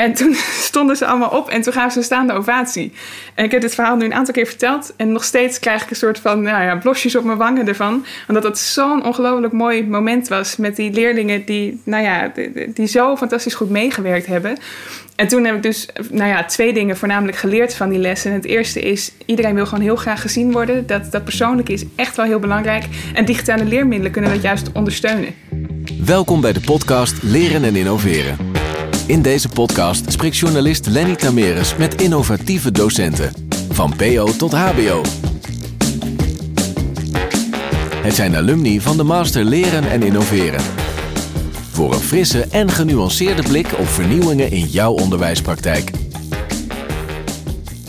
En toen stonden ze allemaal op en toen gaven ze een staande ovatie. En ik heb dit verhaal nu een aantal keer verteld. En nog steeds krijg ik een soort van nou ja, blosjes op mijn wangen ervan. Omdat het zo'n ongelooflijk mooi moment was met die leerlingen die, nou ja, die, die zo fantastisch goed meegewerkt hebben. En toen heb ik dus nou ja, twee dingen voornamelijk geleerd van die lessen. Het eerste is, iedereen wil gewoon heel graag gezien worden. Dat, dat persoonlijke is echt wel heel belangrijk. En digitale leermiddelen kunnen dat juist ondersteunen. Welkom bij de podcast Leren en Innoveren. In deze podcast spreekt journalist Lenny Tameres met innovatieve docenten. Van PO tot HBO. Het zijn alumni van de Master Leren en Innoveren. Voor een frisse en genuanceerde blik op vernieuwingen in jouw onderwijspraktijk.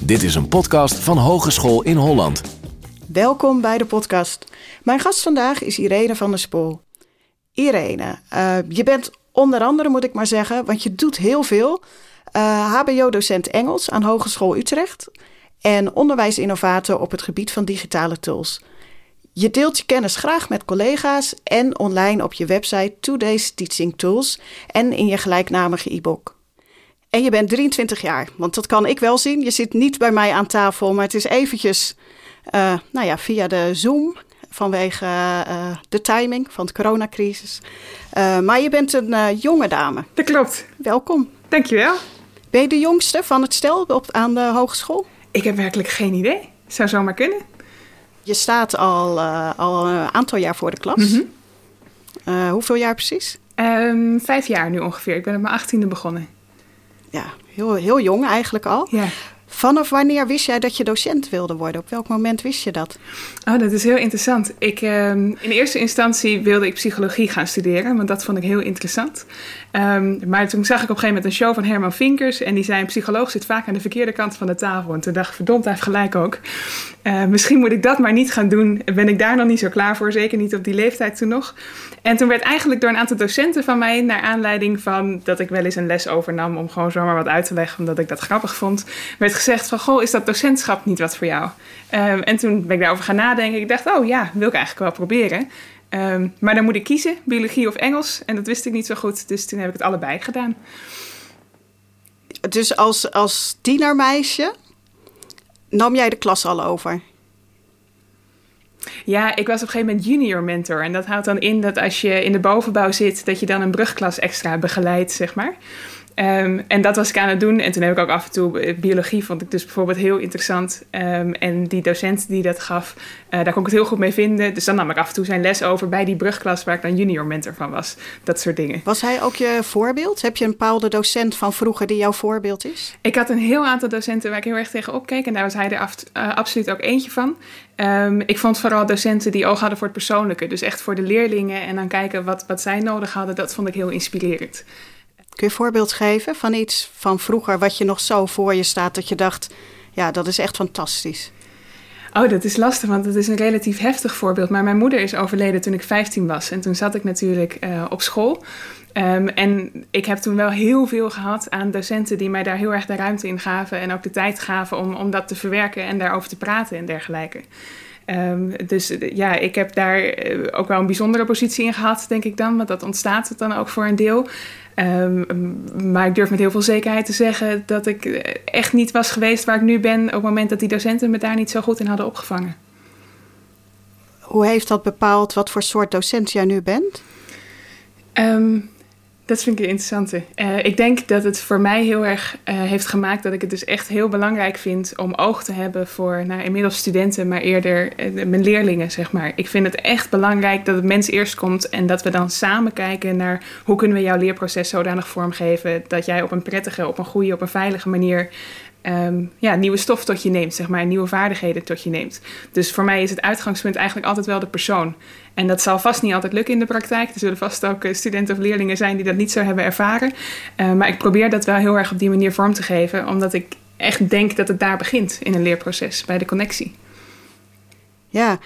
Dit is een podcast van Hogeschool in Holland. Welkom bij de podcast. Mijn gast vandaag is Irene van der Spool. Irene, uh, je bent onder andere, moet ik maar zeggen, want je doet heel veel. HBO-docent Engels aan Hogeschool Utrecht en onderwijsinnovator op het gebied van digitale tools. Je deelt je kennis graag met collega's en online op je website Today's Teaching Tools en in je gelijknamige e-book. En je bent 23 jaar, want dat kan ik wel zien. Je zit niet bij mij aan tafel, maar het is eventjes uh, nou ja, via de Zoom vanwege uh, de timing van de coronacrisis. Uh, maar je bent een jonge dame. Dat klopt. Welkom. Dankjewel. Ben je de jongste van het stel op, aan de hogeschool? Ik heb werkelijk geen idee. Zou zomaar kunnen. Je staat al, al een aantal jaar voor de klas. Mm -hmm. uh, hoeveel jaar precies? Um, vijf jaar nu ongeveer. Ik ben op mijn achttiende begonnen. Ja, heel, heel jong eigenlijk al. Ja. Vanaf wanneer wist jij dat je docent wilde worden? Op welk moment wist je dat? Oh, dat is heel interessant. Ik, um, in eerste instantie wilde ik psychologie gaan studeren, want dat vond ik heel interessant. Um, maar toen zag ik op een gegeven moment een show van Herman Vinkers en die zei: een psycholoog zit vaak aan de verkeerde kant van de tafel. En toen dacht ik: verdomd, hij heeft gelijk ook. Uh, misschien moet ik dat maar niet gaan doen. Ben ik daar nog niet zo klaar voor? Zeker niet op die leeftijd toen nog. En toen werd eigenlijk door een aantal docenten van mij, naar aanleiding van dat ik wel eens een les overnam om gewoon zomaar wat uit te leggen, omdat ik dat grappig vond, werd gezegd van, goh, is dat docentschap niet wat voor jou? Um, en toen ben ik daarover gaan nadenken. Ik dacht, oh ja, wil ik eigenlijk wel proberen. Um, maar dan moet ik kiezen, biologie of Engels. En dat wist ik niet zo goed, dus toen heb ik het allebei gedaan. Dus als, als tienermeisje nam jij de klas al over? Ja, ik was op een gegeven moment junior mentor. En dat houdt dan in dat als je in de bovenbouw zit, dat je dan een brugklas extra begeleidt, zeg maar. Um, en dat was ik aan het doen. En toen heb ik ook af en toe biologie, vond ik dus bijvoorbeeld heel interessant. Um, en die docent die dat gaf, uh, daar kon ik het heel goed mee vinden. Dus dan nam ik af en toe zijn les over bij die brugklas waar ik dan junior mentor van was. Dat soort dingen. Was hij ook je voorbeeld? Heb je een bepaalde docent van vroeger die jouw voorbeeld is? Ik had een heel aantal docenten waar ik heel erg tegen opkeek. En daar was hij er af, uh, absoluut ook eentje van. Um, ik vond vooral docenten die oog hadden voor het persoonlijke. Dus echt voor de leerlingen en dan kijken wat, wat zij nodig hadden. Dat vond ik heel inspirerend. Kun je een voorbeeld geven van iets van vroeger wat je nog zo voor je staat dat je dacht, ja, dat is echt fantastisch? Oh, dat is lastig, want het is een relatief heftig voorbeeld. Maar mijn moeder is overleden toen ik 15 was. En toen zat ik natuurlijk uh, op school. Um, en ik heb toen wel heel veel gehad aan docenten die mij daar heel erg de ruimte in gaven. En ook de tijd gaven om, om dat te verwerken en daarover te praten en dergelijke. Um, dus ja, ik heb daar ook wel een bijzondere positie in gehad, denk ik dan. Want dat ontstaat dan ook voor een deel. Um, maar ik durf met heel veel zekerheid te zeggen dat ik echt niet was geweest waar ik nu ben op het moment dat die docenten me daar niet zo goed in hadden opgevangen. Hoe heeft dat bepaald wat voor soort docent jij nu bent? Um, dat vind ik een interessante. Uh, ik denk dat het voor mij heel erg uh, heeft gemaakt dat ik het dus echt heel belangrijk vind om oog te hebben voor nou, inmiddels studenten, maar eerder uh, mijn leerlingen, zeg maar. Ik vind het echt belangrijk dat het mens eerst komt en dat we dan samen kijken naar hoe kunnen we jouw leerproces zodanig vormgeven dat jij op een prettige, op een goede, op een veilige manier Um, ja, nieuwe stof tot je neemt, zeg maar, nieuwe vaardigheden tot je neemt. Dus voor mij is het uitgangspunt eigenlijk altijd wel de persoon. En dat zal vast niet altijd lukken in de praktijk. Er zullen vast ook studenten of leerlingen zijn die dat niet zo hebben ervaren. Uh, maar ik probeer dat wel heel erg op die manier vorm te geven, omdat ik echt denk dat het daar begint in een leerproces, bij de connectie. Ja,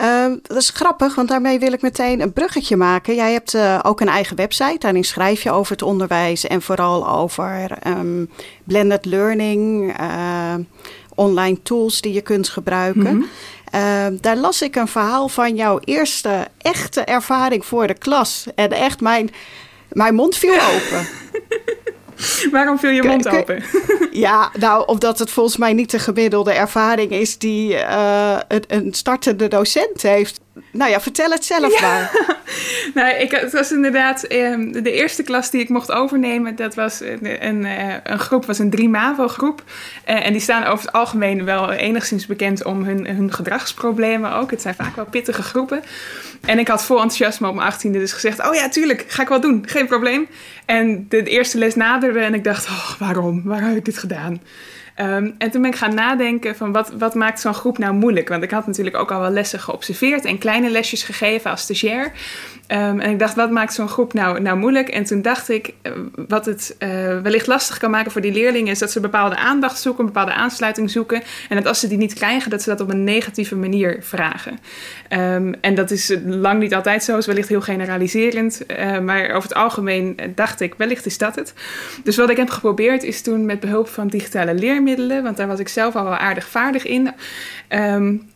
uh, dat is grappig, want daarmee wil ik meteen een bruggetje maken. Jij hebt uh, ook een eigen website, daarin schrijf je over het onderwijs en vooral over um, blended learning, uh, online tools die je kunt gebruiken. Mm -hmm. daar las ik een verhaal van jouw eerste echte ervaring voor de klas. En echt, mijn, mijn mond viel open. Waarom viel je mond open? ja, nou, omdat het volgens mij niet de gemiddelde ervaring is die uh, een, een startende docent heeft. Nou ja, vertel het zelf maar. nou, ik, het was inderdaad ehm, de eerste klas die ik mocht overnemen. Dat was een, een, eh, een groep, was een drie MAVO-groep. Uh, en die staan over het algemeen wel enigszins bekend om hun, hun gedragsproblemen ook. Het zijn vaak wel pittige groepen. En ik had vol enthousiasme op mijn achttiende dus gezegd... oh ja, tuurlijk, ga ik wel doen, geen probleem. En de, de eerste les naderde en ik dacht... Oh, waarom? Waarom heb ik dit gedaan? Ehm, en toen ben ik gaan nadenken van wat, wat maakt zo'n groep nou moeilijk? Want ik had natuurlijk ook al wel lessen geobserveerd en kleine lesjes gegeven als stagiair. Um, en ik dacht, wat maakt zo'n groep nou, nou moeilijk? En toen dacht ik, eh, wat het uh, wellicht lastig kan maken voor die leerlingen... is dat ze bepaalde aandacht zoeken, bepaalde aansluiting zoeken. En dat als ze die niet krijgen, dat ze dat op een negatieve manier vragen. Um, en dat is lang niet altijd zo, is wellicht heel generaliserend. Uh, maar over het algemeen dacht ik, wellicht is dat het. Dus wat ik heb geprobeerd is toen met behulp van digitale leermiddelen... want daar was ik zelf al wel aardig vaardig in... Um,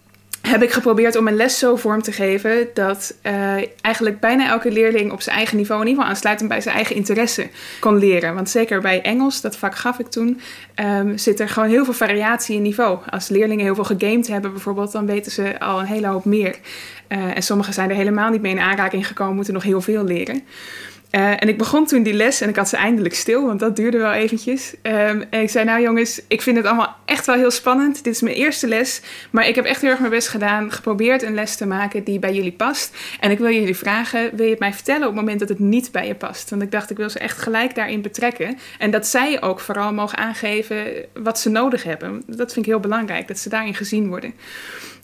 heb ik geprobeerd om een les zo vorm te geven dat uh, eigenlijk bijna elke leerling op zijn eigen niveau, in ieder geval aansluitend bij zijn eigen interesse, kon leren. Want zeker bij Engels, dat vak gaf ik toen, um, zit er gewoon heel veel variatie in niveau. Als leerlingen heel veel gegamed hebben bijvoorbeeld, dan weten ze al een hele hoop meer. Uh, en sommigen zijn er helemaal niet mee in aanraking gekomen, moeten nog heel veel leren. Uh, en ik begon toen die les en ik had ze eindelijk stil, want dat duurde wel eventjes. Um, en ik zei, nou jongens, ik vind het allemaal echt wel heel spannend. Dit is mijn eerste les, maar ik heb echt heel erg mijn best gedaan. Geprobeerd een les te maken die bij jullie past. En ik wil jullie vragen, wil je het mij vertellen op het moment dat het niet bij je past? Want ik dacht, ik wil ze echt gelijk daarin betrekken. En dat zij ook vooral mogen aangeven wat ze nodig hebben. Dat vind ik heel belangrijk, dat ze daarin gezien worden.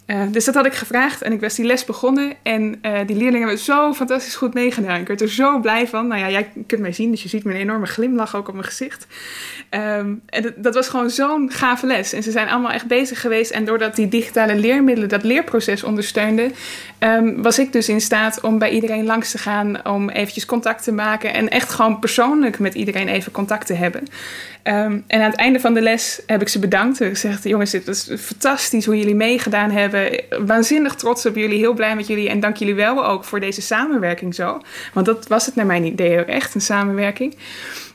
Uh, dus dat had ik gevraagd en ik was die les begonnen. En uh, die leerlingen hebben zo fantastisch goed meegedaan. Ik werd er zo blij van. Nou ja, jij kunt mij zien, dus je ziet mijn enorme glimlach ook op mijn gezicht. Um, en dat, was gewoon zo'n gave les. En ze zijn allemaal echt bezig geweest. En doordat die digitale leermiddelen dat leerproces ondersteunden, um, was ik dus in staat om bij iedereen langs te gaan, om eventjes contact te maken en echt gewoon persoonlijk met iedereen even contact te hebben. Um, en aan het einde van de les heb ik ze bedankt. Ik gezegd, jongens, dit was fantastisch hoe jullie meegedaan hebben. Waanzinnig trots op jullie, heel blij met jullie. En dank jullie wel ook voor deze samenwerking zo. Want dat was het naar mijn idee ook echt, een samenwerking.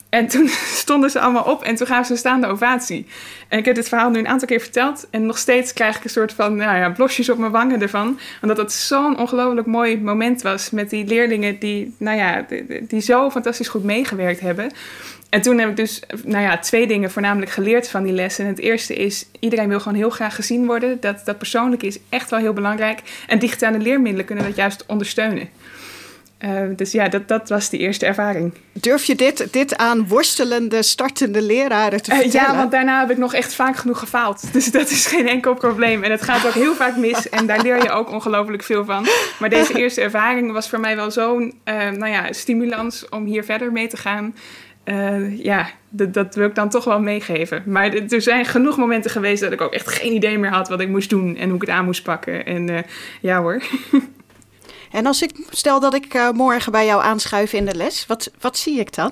En toen stonden ze allemaal op en toen gaven ze een staande ovatie. En ik heb dit verhaal nu een aantal keer verteld. En nog steeds krijg ik een soort van nou ja, blosjes op mijn wangen ervan. Omdat het zo'n ongelooflijk mooi moment was met die leerlingen die, nou ja, die zo fantastisch goed meegewerkt hebben. En toen heb ik dus nou ja, twee dingen voornamelijk geleerd van die lessen. En het eerste is, iedereen wil gewoon heel graag gezien worden. Dat, dat persoonlijke is echt wel heel belangrijk. En digitale leermiddelen kunnen dat juist ondersteunen. Uh, dus ja, dat, dat was die eerste ervaring. Durf je dit, dit aan worstelende, startende leraren te vertellen? Uh, ja, want daarna heb ik nog echt vaak genoeg gefaald. Dus dat is geen enkel probleem. En het gaat ook heel vaak mis. En daar leer je ook ongelooflijk veel van. Maar deze eerste ervaring was voor mij wel zo'n uh, nou ja, stimulans om hier verder mee te gaan. Uh, ja, dat, wil ik dan toch wel meegeven. Maar er zijn genoeg momenten geweest dat ik ook echt geen idee meer had wat ik moest doen en hoe ik het aan moest pakken. En uh, ja hoor. En als ik stel dat ik uh, morgen bij jou aanschuif in de les, wat, wat zie ik dan?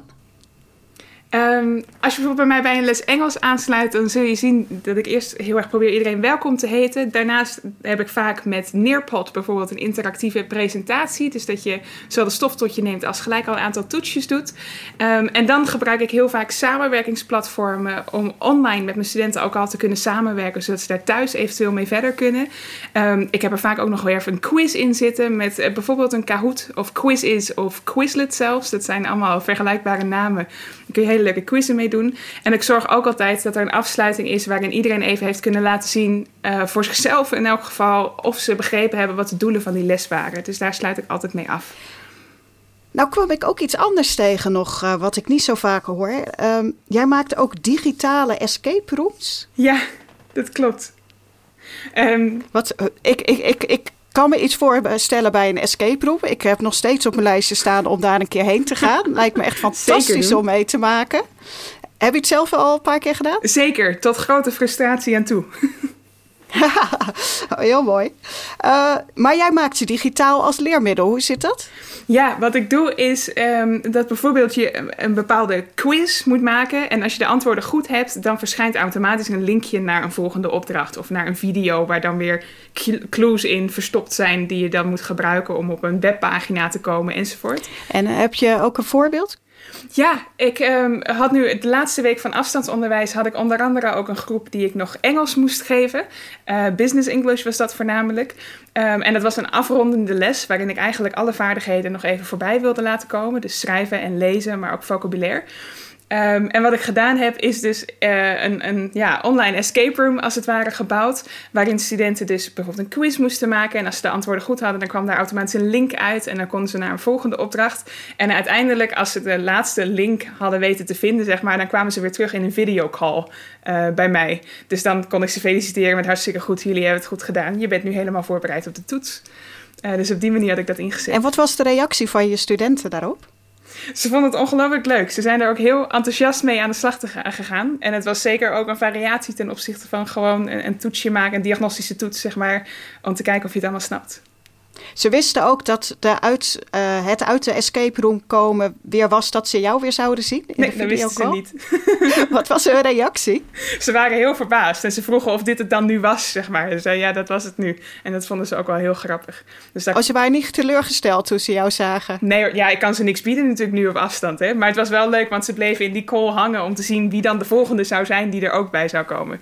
Um, als je bijvoorbeeld bij mij bij een les Engels aansluit, dan zul je zien dat ik eerst heel erg probeer iedereen welkom te heten. Daarnaast heb ik vaak met Nearpod bijvoorbeeld een interactieve presentatie. Dus dat je zowel de stof tot je neemt als gelijk al een aantal toetsjes doet. Um, en dan gebruik ik heel vaak samenwerkingsplatformen om online met mijn studenten ook al te kunnen samenwerken, zodat ze daar thuis eventueel mee verder kunnen. Um, ik heb er vaak ook nog weer even een quiz in zitten met uh, bijvoorbeeld een Kahoot of Quiz of Quizlet zelfs. Dat zijn allemaal vergelijkbare namen. Kun je hele leuke quizzen mee doen. En ik zorg ook altijd dat er een afsluiting is waarin iedereen even heeft kunnen laten zien, uh, voor zichzelf in elk geval, of ze begrepen hebben wat de doelen van die les waren. Dus daar sluit ik altijd mee af. Nou kwam ik ook iets anders tegen nog, uh, wat ik niet zo vaak hoor. Um, jij maakt ook digitale escape rooms? Ja, dat klopt. Um, wat, uh, ik, ik, ik, ik kan me iets voorstellen bij een escape room. Ik heb nog steeds op mijn lijstje staan om daar een keer heen te gaan. Lijkt me echt fantastisch om mee te maken. Heb je het zelf al een paar keer gedaan? Zeker, tot grote frustratie aan toe. Heel mooi. Uh, maar jij maakt ze digitaal als leermiddel. Hoe zit dat? Ja, wat ik doe is um, dat bijvoorbeeld je een bepaalde quiz moet maken. En als je de antwoorden goed hebt, dan verschijnt automatisch een linkje naar een volgende opdracht. Of naar een video waar dan weer clues in verstopt zijn die je dan moet gebruiken om op een webpagina te komen enzovoort. En heb je ook een voorbeeld? Ja, ik um, had nu de laatste week van afstandsonderwijs had ik onder andere ook een groep die ik nog Engels moest geven. Uh, business English was dat voornamelijk. Um, en dat was een afrondende les waarin ik eigenlijk alle vaardigheden nog even voorbij wilde laten komen. Dus schrijven en lezen, maar ook vocabulaire. Um, en wat ik gedaan heb, is dus uh, een, een ja, online escape room als het ware gebouwd. Waarin studenten dus bijvoorbeeld een quiz moesten maken. En als ze de antwoorden goed hadden, dan kwam daar automatisch een link uit. En dan konden ze naar een volgende opdracht. En uiteindelijk, als ze de laatste link hadden weten te vinden, zeg maar, dan kwamen ze weer terug in een videocall uh, bij mij. Dus dan kon ik ze feliciteren met hartstikke goed. Jullie hebben het goed gedaan. Je bent nu helemaal voorbereid op de toets. Uh, dus op die manier had ik dat ingezet. En wat was de reactie van je studenten daarop? Ze vonden het ongelooflijk leuk. Ze zijn er ook heel enthousiast mee aan de slag te gegaan. En het was zeker ook een variatie ten opzichte van gewoon een, een toetsje maken, een diagnostische toets, zeg maar, om te kijken of je het allemaal snapt. Ze wisten ook dat de uit, uh, het uit de escape room komen weer was dat ze jou weer zouden zien in nee, de dat wisten ze niet. Wat was hun reactie? Ze waren heel verbaasd en ze vroegen of dit het dan nu was, zeg maar. Ze zeiden ja, dat was het nu. En dat vonden ze ook wel heel grappig. Dus daar... Oh, ze waren niet teleurgesteld toen ze jou zagen? Nee, ja, ik kan ze niks bieden natuurlijk nu op afstand. Hè? Maar het was wel leuk, want ze bleven in die call hangen om te zien wie dan de volgende zou zijn die er ook bij zou komen.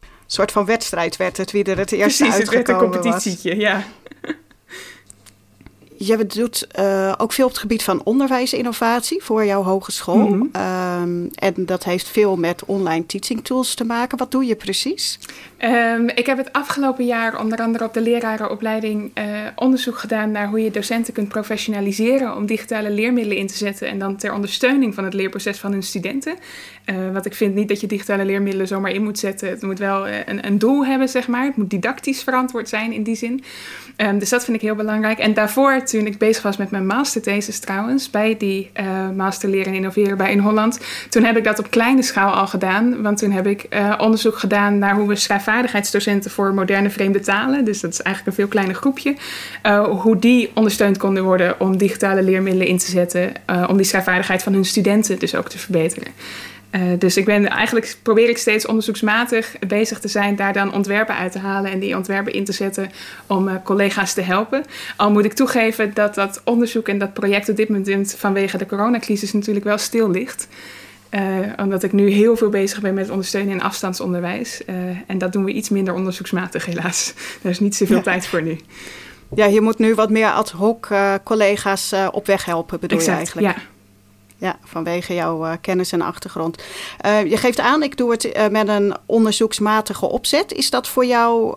Een soort van wedstrijd werd het, wie er het eerste Precies, uitgekomen het werd een competitietje, was. ja. Je doet uh, ook veel op het gebied van onderwijsinnovatie voor jouw hogeschool. Mm -hmm. um, en dat heeft veel met online teaching tools te maken. Wat doe je precies? Um, ik heb het afgelopen jaar onder andere op de lerarenopleiding uh, onderzoek gedaan naar hoe je docenten kunt professionaliseren om digitale leermiddelen in te zetten en dan ter ondersteuning van het leerproces van hun studenten. Uh, want ik vind niet dat je digitale leermiddelen zomaar in moet zetten. Het moet wel uh, een, een, doel hebben, zeg maar. Het moet didactisch verantwoord zijn in die zin. Um, dus dat vind ik heel belangrijk. En daarvoor, toen ik bezig was met mijn masterthesis trouwens, bij die uh, master leren en innoveren bij in Holland, toen heb ik dat op kleine schaal al gedaan. Want toen heb ik onderzoek gedaan naar hoe we schrijfvaardigheidsdocenten voor moderne vreemde talen, dus dat is eigenlijk een veel kleiner groepje, hoe die ondersteund konden worden om digitale leermiddelen in te zetten, om die schrijfvaardigheid van hun studenten dus ook te verbeteren. Uh, dus ik ben eigenlijk probeer ik steeds onderzoeksmatig bezig te zijn, daar dan ontwerpen uit te halen en die ontwerpen in te zetten om collega's te helpen. Al moet ik toegeven dat dat onderzoek en dat project op dit moment vanwege de coronacrisis natuurlijk wel stil ligt. Uh, omdat ik nu heel veel bezig ben met ondersteunen in afstandsonderwijs. en dat doen we iets minder onderzoeksmatig helaas. Daar is niet zoveel ja. tijd voor nu. Ja, je moet nu wat meer ad hoc collega's op weg helpen, bedoel exact, je eigenlijk? Ja. Ja, vanwege jouw uh, kennis en achtergrond. Uh, je geeft aan, ik doe het uh, met een onderzoeksmatige opzet. Is dat voor jou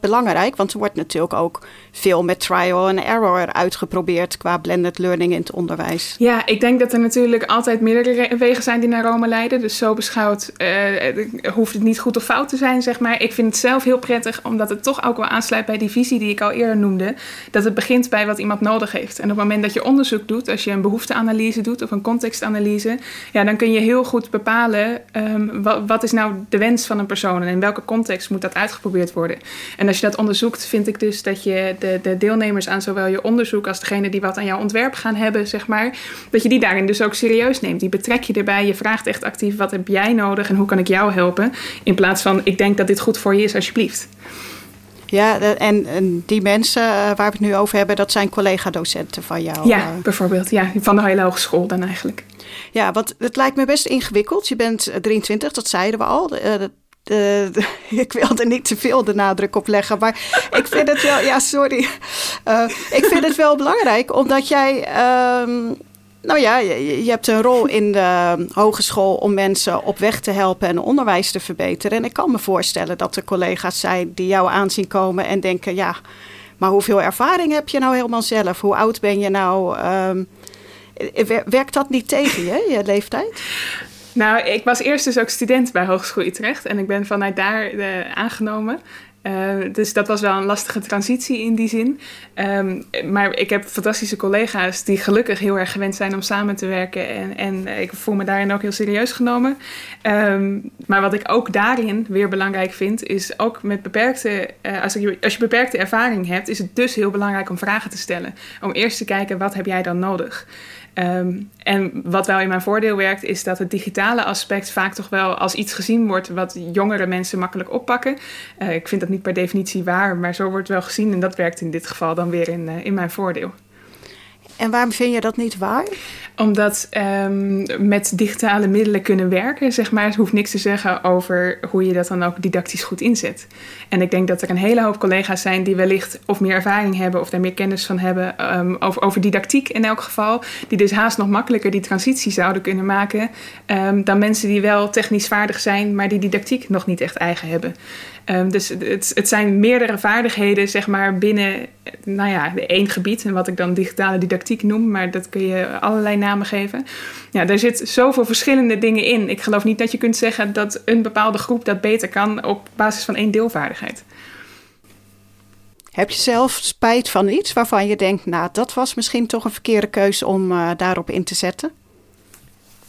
belangrijk? Want er wordt natuurlijk ook veel met trial and error uitgeprobeerd qua blended learning in het onderwijs. Ja, ik denk dat er natuurlijk altijd meerdere wegen zijn die naar Rome leiden. Dus zo beschouwd hoeft het niet goed of fout te zijn, zeg maar. Ik vind het zelf heel prettig, omdat het toch ook wel aansluit bij die visie die ik al eerder noemde. Dat het begint bij wat iemand nodig heeft. En op het moment dat je onderzoek doet, als je een behoefteanalyse doet of een contextanalyse, ja, dan kun je heel goed bepalen um, wat, wat, is nou de wens van een persoon en in welke context moet dat uitgeprobeerd worden. En als je dat onderzoekt, vind ik dus dat je de, de deelnemers aan zowel je onderzoek als degene die wat aan jouw ontwerp gaan hebben, zeg maar, dat je die daarin dus ook serieus neemt. Die betrek je erbij, je vraagt echt actief wat heb jij nodig en hoe kan ik jou helpen, in plaats van ik denk dat dit goed voor je is, alsjeblieft. Ja, en, en, die mensen uh, waar we het nu over hebben, dat zijn collega-docenten van jou? Ja, uh, bijvoorbeeld. Ja, van de hele hogeschool dan eigenlijk. Ja, want het lijkt me best ingewikkeld. Je bent 23, dat zeiden we al. Uh, ik wil er niet te veel de nadruk op leggen, maar ik vind het wel, ja, sorry. ik vind het wel belangrijk, omdat jij. Um, nou ja, je, hebt een rol in de hogeschool om mensen op weg te helpen en onderwijs te verbeteren. En ik kan me voorstellen dat er collega's zijn die jou aanzien komen en denken: ja, maar hoeveel ervaring heb je nou helemaal zelf? Hoe oud ben je nou? Um, werkt dat niet tegen je, je leeftijd? Nou, ik was eerst dus ook student bij Hogeschool Utrecht en ik ben vanuit daar uh, aangenomen. Uh, dus dat was wel een lastige transitie in die zin. Um, maar ik heb fantastische collega's die gelukkig heel erg gewend zijn om samen te werken. En, en ik voel me daarin ook heel serieus genomen. Um, maar wat ik ook daarin weer belangrijk vind, is ook met beperkte. Uh, als, je, als je beperkte ervaring hebt, is het dus heel belangrijk om vragen te stellen. Om eerst te kijken, wat heb jij dan nodig? Um, en wat wel in mijn voordeel werkt, is dat het digitale aspect vaak toch wel als iets gezien wordt wat jongere mensen makkelijk oppakken. Uh, ik vind dat niet per definitie waar, maar zo wordt wel gezien en dat werkt in dit geval dan weer in, uh, in mijn voordeel. En waarom vind je dat niet waar? Omdat um, met digitale middelen kunnen werken, zeg maar, het hoeft niks te zeggen over hoe je dat dan ook didactisch goed inzet. En ik denk dat er een hele hoop collega's zijn die wellicht of meer ervaring hebben of daar meer kennis van hebben um, over, over didactiek in elk geval. Die dus haast nog makkelijker die transitie zouden kunnen maken um, dan mensen die wel technisch vaardig zijn, maar die didactiek nog niet echt eigen hebben. Dus het, het, zijn meerdere vaardigheden, zeg maar, binnen nou ja, één gebied. En wat ik dan digitale didactiek maar dat kun je allerlei namen geven. Ja, daar zit zoveel verschillende dingen in. Ik geloof niet dat je kunt zeggen dat een bepaalde groep dat beter kan op basis van één deelvaardigheid. Heb je zelf spijt van iets waarvan je denkt, nou, dat was misschien toch een verkeerde keuze om uh, daarop in te zetten?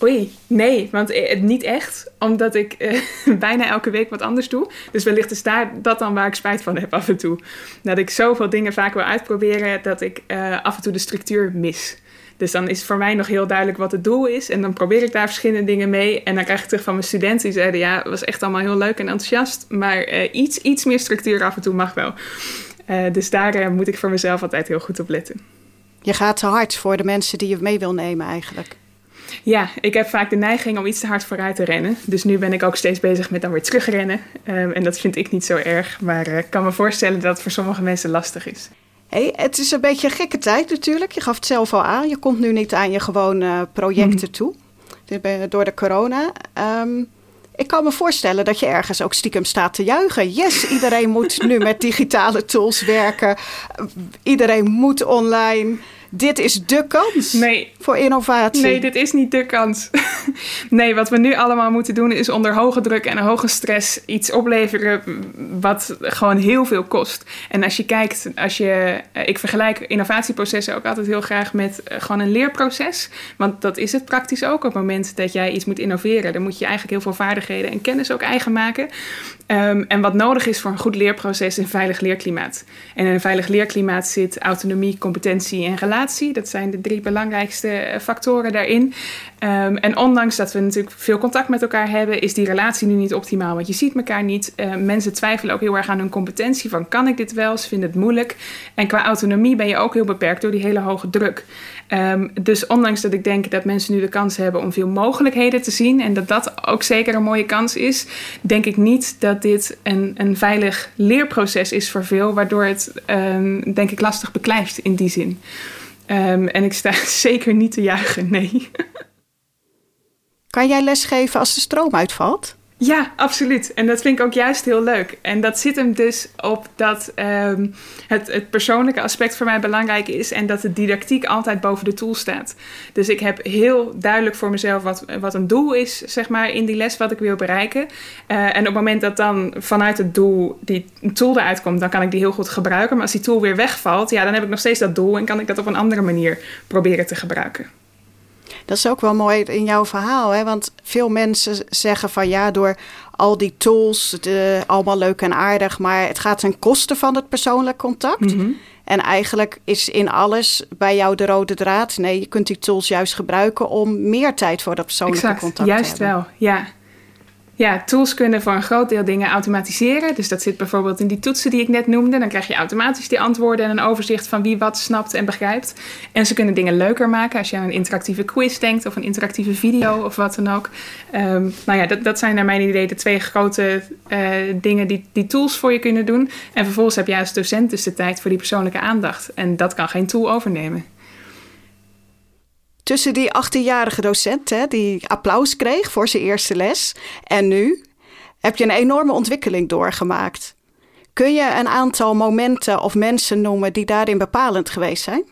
Oei, nee, want eh, niet echt. Omdat ik eh, bijna elke week wat anders doe. Dus wellicht is daar dat dan waar ik spijt van heb af en toe. Dat ik zoveel dingen vaak wil uitproberen dat ik uh, af en toe de structuur mis. Dus dan is voor mij nog heel duidelijk wat het doel is. En dan probeer ik daar verschillende dingen mee. En dan krijg ik terug van mijn studenten die zeiden... ja, het was echt allemaal heel leuk en enthousiast. Maar iets, iets meer structuur af en toe mag wel. Dus daar moet ik voor mezelf altijd heel goed op letten. Je gaat te hard voor de mensen die je mee wil nemen eigenlijk. Ja, ik heb vaak de neiging om iets te hard vooruit te rennen. Dus nu ben ik ook steeds bezig met dan weer terugrennen. Um, en dat vind ik niet zo erg. Maar uh, ik kan me voorstellen dat het voor sommige mensen lastig is. Hey, het is een beetje een gekke tijd natuurlijk. Je gaf het zelf al aan. Je komt nu niet aan je gewone projecten toe. Door de corona. Um, ik kan me voorstellen dat je ergens ook stiekem staat te juichen. Yes, iedereen moet nu met digitale tools werken. Iedereen moet online dit is de kans nee. voor innovatie. Nee, dit is niet de kans. nee, wat we nu allemaal moeten doen is onder hoge druk en hoge stress iets opleveren wat gewoon heel veel kost. En als je kijkt, als je, eh, ik vergelijk innovatieprocessen ook altijd heel graag met eh, gewoon een leerproces. Want dat is het praktisch ook. Op het moment dat jij iets moet innoveren, dan moet je eigenlijk heel veel vaardigheden en kennis ook eigen maken. Um, en wat nodig is voor een goed leerproces is een veilig leerklimaat. En in een veilig leerklimaat zit autonomie, competentie en relatie. Dat zijn de drie belangrijkste eh, factoren daarin. Um, en ondanks dat we natuurlijk veel contact met elkaar hebben, is die relatie nu niet optimaal. Want je ziet elkaar niet. Uh, mensen twijfelen ook heel erg aan hun competentie. Van kan ik dit wel? Ze vinden het moeilijk. En qua autonomie ben je ook heel beperkt door die hele hoge druk. Um, dus ondanks dat ik denk dat mensen nu de kans hebben om veel mogelijkheden te zien en dat dat ook zeker een mooie kans is, denk ik niet dat dit een, een veilig leerproces is voor veel, waardoor het um, denk ik lastig beklijft in die zin. Um, en ik sta zeker niet te juichen, nee. Kan jij lesgeven als de stroom uitvalt? Ja, absoluut. En dat vind ik ook juist heel leuk. En dat zit hem dus op dat um, het, het persoonlijke aspect voor mij belangrijk is en dat de didactiek altijd boven de tool staat. Dus ik heb heel duidelijk voor mezelf wat, wat een doel is, zeg maar, in die les wat ik wil bereiken. Uh, en op het moment dat dan vanuit het doel die tool eruit komt, dan kan ik die heel goed gebruiken. Maar als die tool weer wegvalt, ja, dan heb ik nog steeds dat doel en kan ik dat op een andere manier proberen te gebruiken. Dat is ook wel mooi in jouw verhaal, hè? want veel mensen zeggen van ja, door al die tools, de, allemaal leuk en aardig, maar het gaat ten koste van het persoonlijk contact. Mm -hmm. En eigenlijk is in alles bij jou de rode draad. Nee, je kunt die tools juist gebruiken om meer tijd voor dat persoonlijke exact, contact te hebben. Juist wel, ja. Ja, tools kunnen voor een groot deel dingen automatiseren. Dus dat zit bijvoorbeeld in die toetsen die ik net noemde. Dan krijg je automatisch die antwoorden en een overzicht van wie wat snapt en begrijpt. En ze kunnen dingen leuker maken als je aan een interactieve quiz denkt of een interactieve video of wat dan ook. Um, nou ja, dat, dat zijn naar mijn idee de twee grote uh, dingen die, die tools voor je kunnen doen. En vervolgens heb jij als docent dus de tijd voor die persoonlijke aandacht. En dat kan geen tool overnemen tussen die 18-jarige docent, hè, die applaus kreeg voor zijn eerste les, en nu heb je een enorme ontwikkeling doorgemaakt. Kun je een aantal momenten of mensen noemen die daarin bepalend geweest zijn?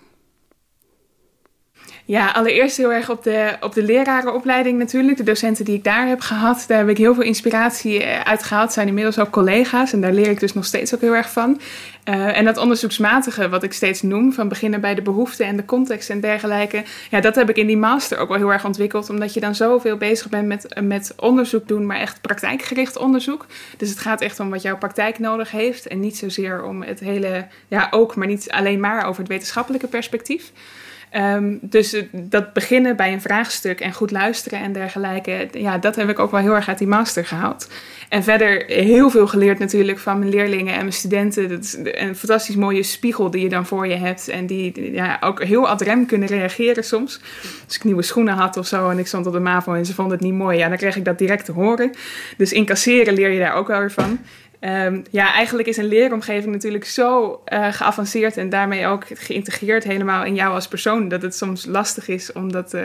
Ja, allereerst heel erg op de, op de lerarenopleiding natuurlijk. De docenten die ik daar heb gehad, daar heb ik heel veel inspiratie uit gehaald. Zijn inmiddels ook collega's en daar leer ik dus nog steeds ook heel erg van. Uh, en dat onderzoeksmatige, wat ik steeds noem, van beginnen bij de behoeften en de context en dergelijke. Ja, dat heb ik in die master ook wel heel erg ontwikkeld, omdat je dan zoveel bezig bent met, met onderzoek doen, maar echt praktijkgericht onderzoek. Dus het gaat echt om wat jouw praktijk nodig heeft en niet zozeer om het hele, ja ook, maar niet alleen maar over het wetenschappelijke perspectief. Ehm, dus eh, dat beginnen bij een vraagstuk en goed luisteren en dergelijke, ja, dat heb ik ook wel heel erg uit die master gehaald. En verder heel veel geleerd natuurlijk van mijn leerlingen en mijn studenten. Dat is een fantastisch mooie spiegel die je dan voor je hebt. En die ja, ook heel ad rem kunnen reageren soms. Als ik nieuwe schoenen had of zo en ik stond op de MAVO en ze vonden het niet mooi, ja, dan kreeg ik dat direct te horen. Dus incasseren leer je daar ook wel weer van. Um, ja, eigenlijk is een leeromgeving natuurlijk zo uh, geavanceerd en daarmee ook geïntegreerd helemaal in jou als persoon, dat het soms lastig is om dat uh,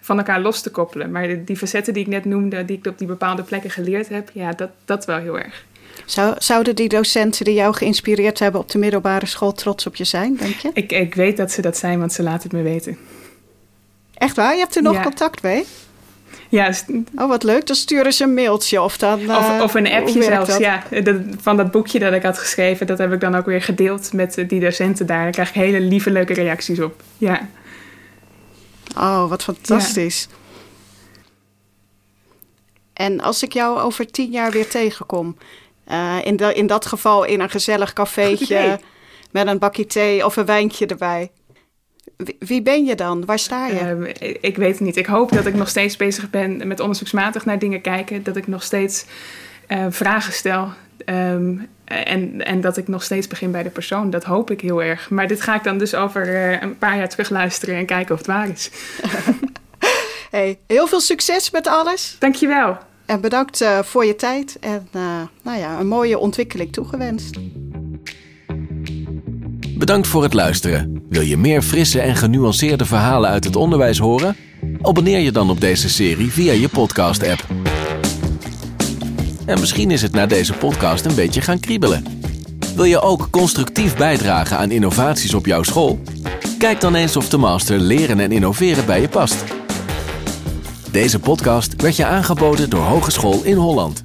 van elkaar los te koppelen. Maar de, die facetten die ik net noemde, die ik op die bepaalde plekken geleerd heb, ja, dat, dat wel heel erg. Zou, zouden die docenten die jou geïnspireerd hebben op de middelbare school trots op je zijn, denk je? Ik, ik weet dat ze dat zijn, want ze laten het me weten. Echt waar? Je hebt er nog ja. contact mee? Ja, oh, wat leuk. Dan sturen ze een mailtje of dan... Uh, of, of, een appje zelfs, dat? ja. Dat, van dat boekje dat ik had geschreven, dat heb ik dan ook weer gedeeld met die docenten daar. Daar krijg ik hele lieve, leuke reacties op. Ja. Oh, wat fantastisch. Ja. En als ik jou over tien jaar weer tegenkom, uh, in, de, in dat geval in een gezellig cafeetje met een bakje thee of een wijntje erbij. Wie ben je dan? Waar sta je? Uh, ik weet het niet. Ik hoop dat ik nog steeds bezig ben met onderzoeksmatig naar dingen kijken. Dat ik nog steeds uh, vragen stel. Um, en, en dat ik nog steeds begin bij de persoon. Dat hoop ik heel erg. Maar dit ga ik dan dus over uh, een paar jaar terug luisteren en kijken of het waar is. hey, heel veel succes met alles. Dankjewel. En bedankt voor je tijd en nou ja, een mooie ontwikkeling toegewenst. Bedankt voor het luisteren. Wil je meer frisse en genuanceerde verhalen uit het onderwijs horen? Abonneer je dan op deze serie via je podcast-app. En misschien is het na deze podcast een beetje gaan kriebelen. Wil je ook constructief bijdragen aan innovaties op jouw school? Kijk dan eens of de master Leren en Innoveren bij je past. Deze podcast werd je aangeboden door Hogeschool in Holland.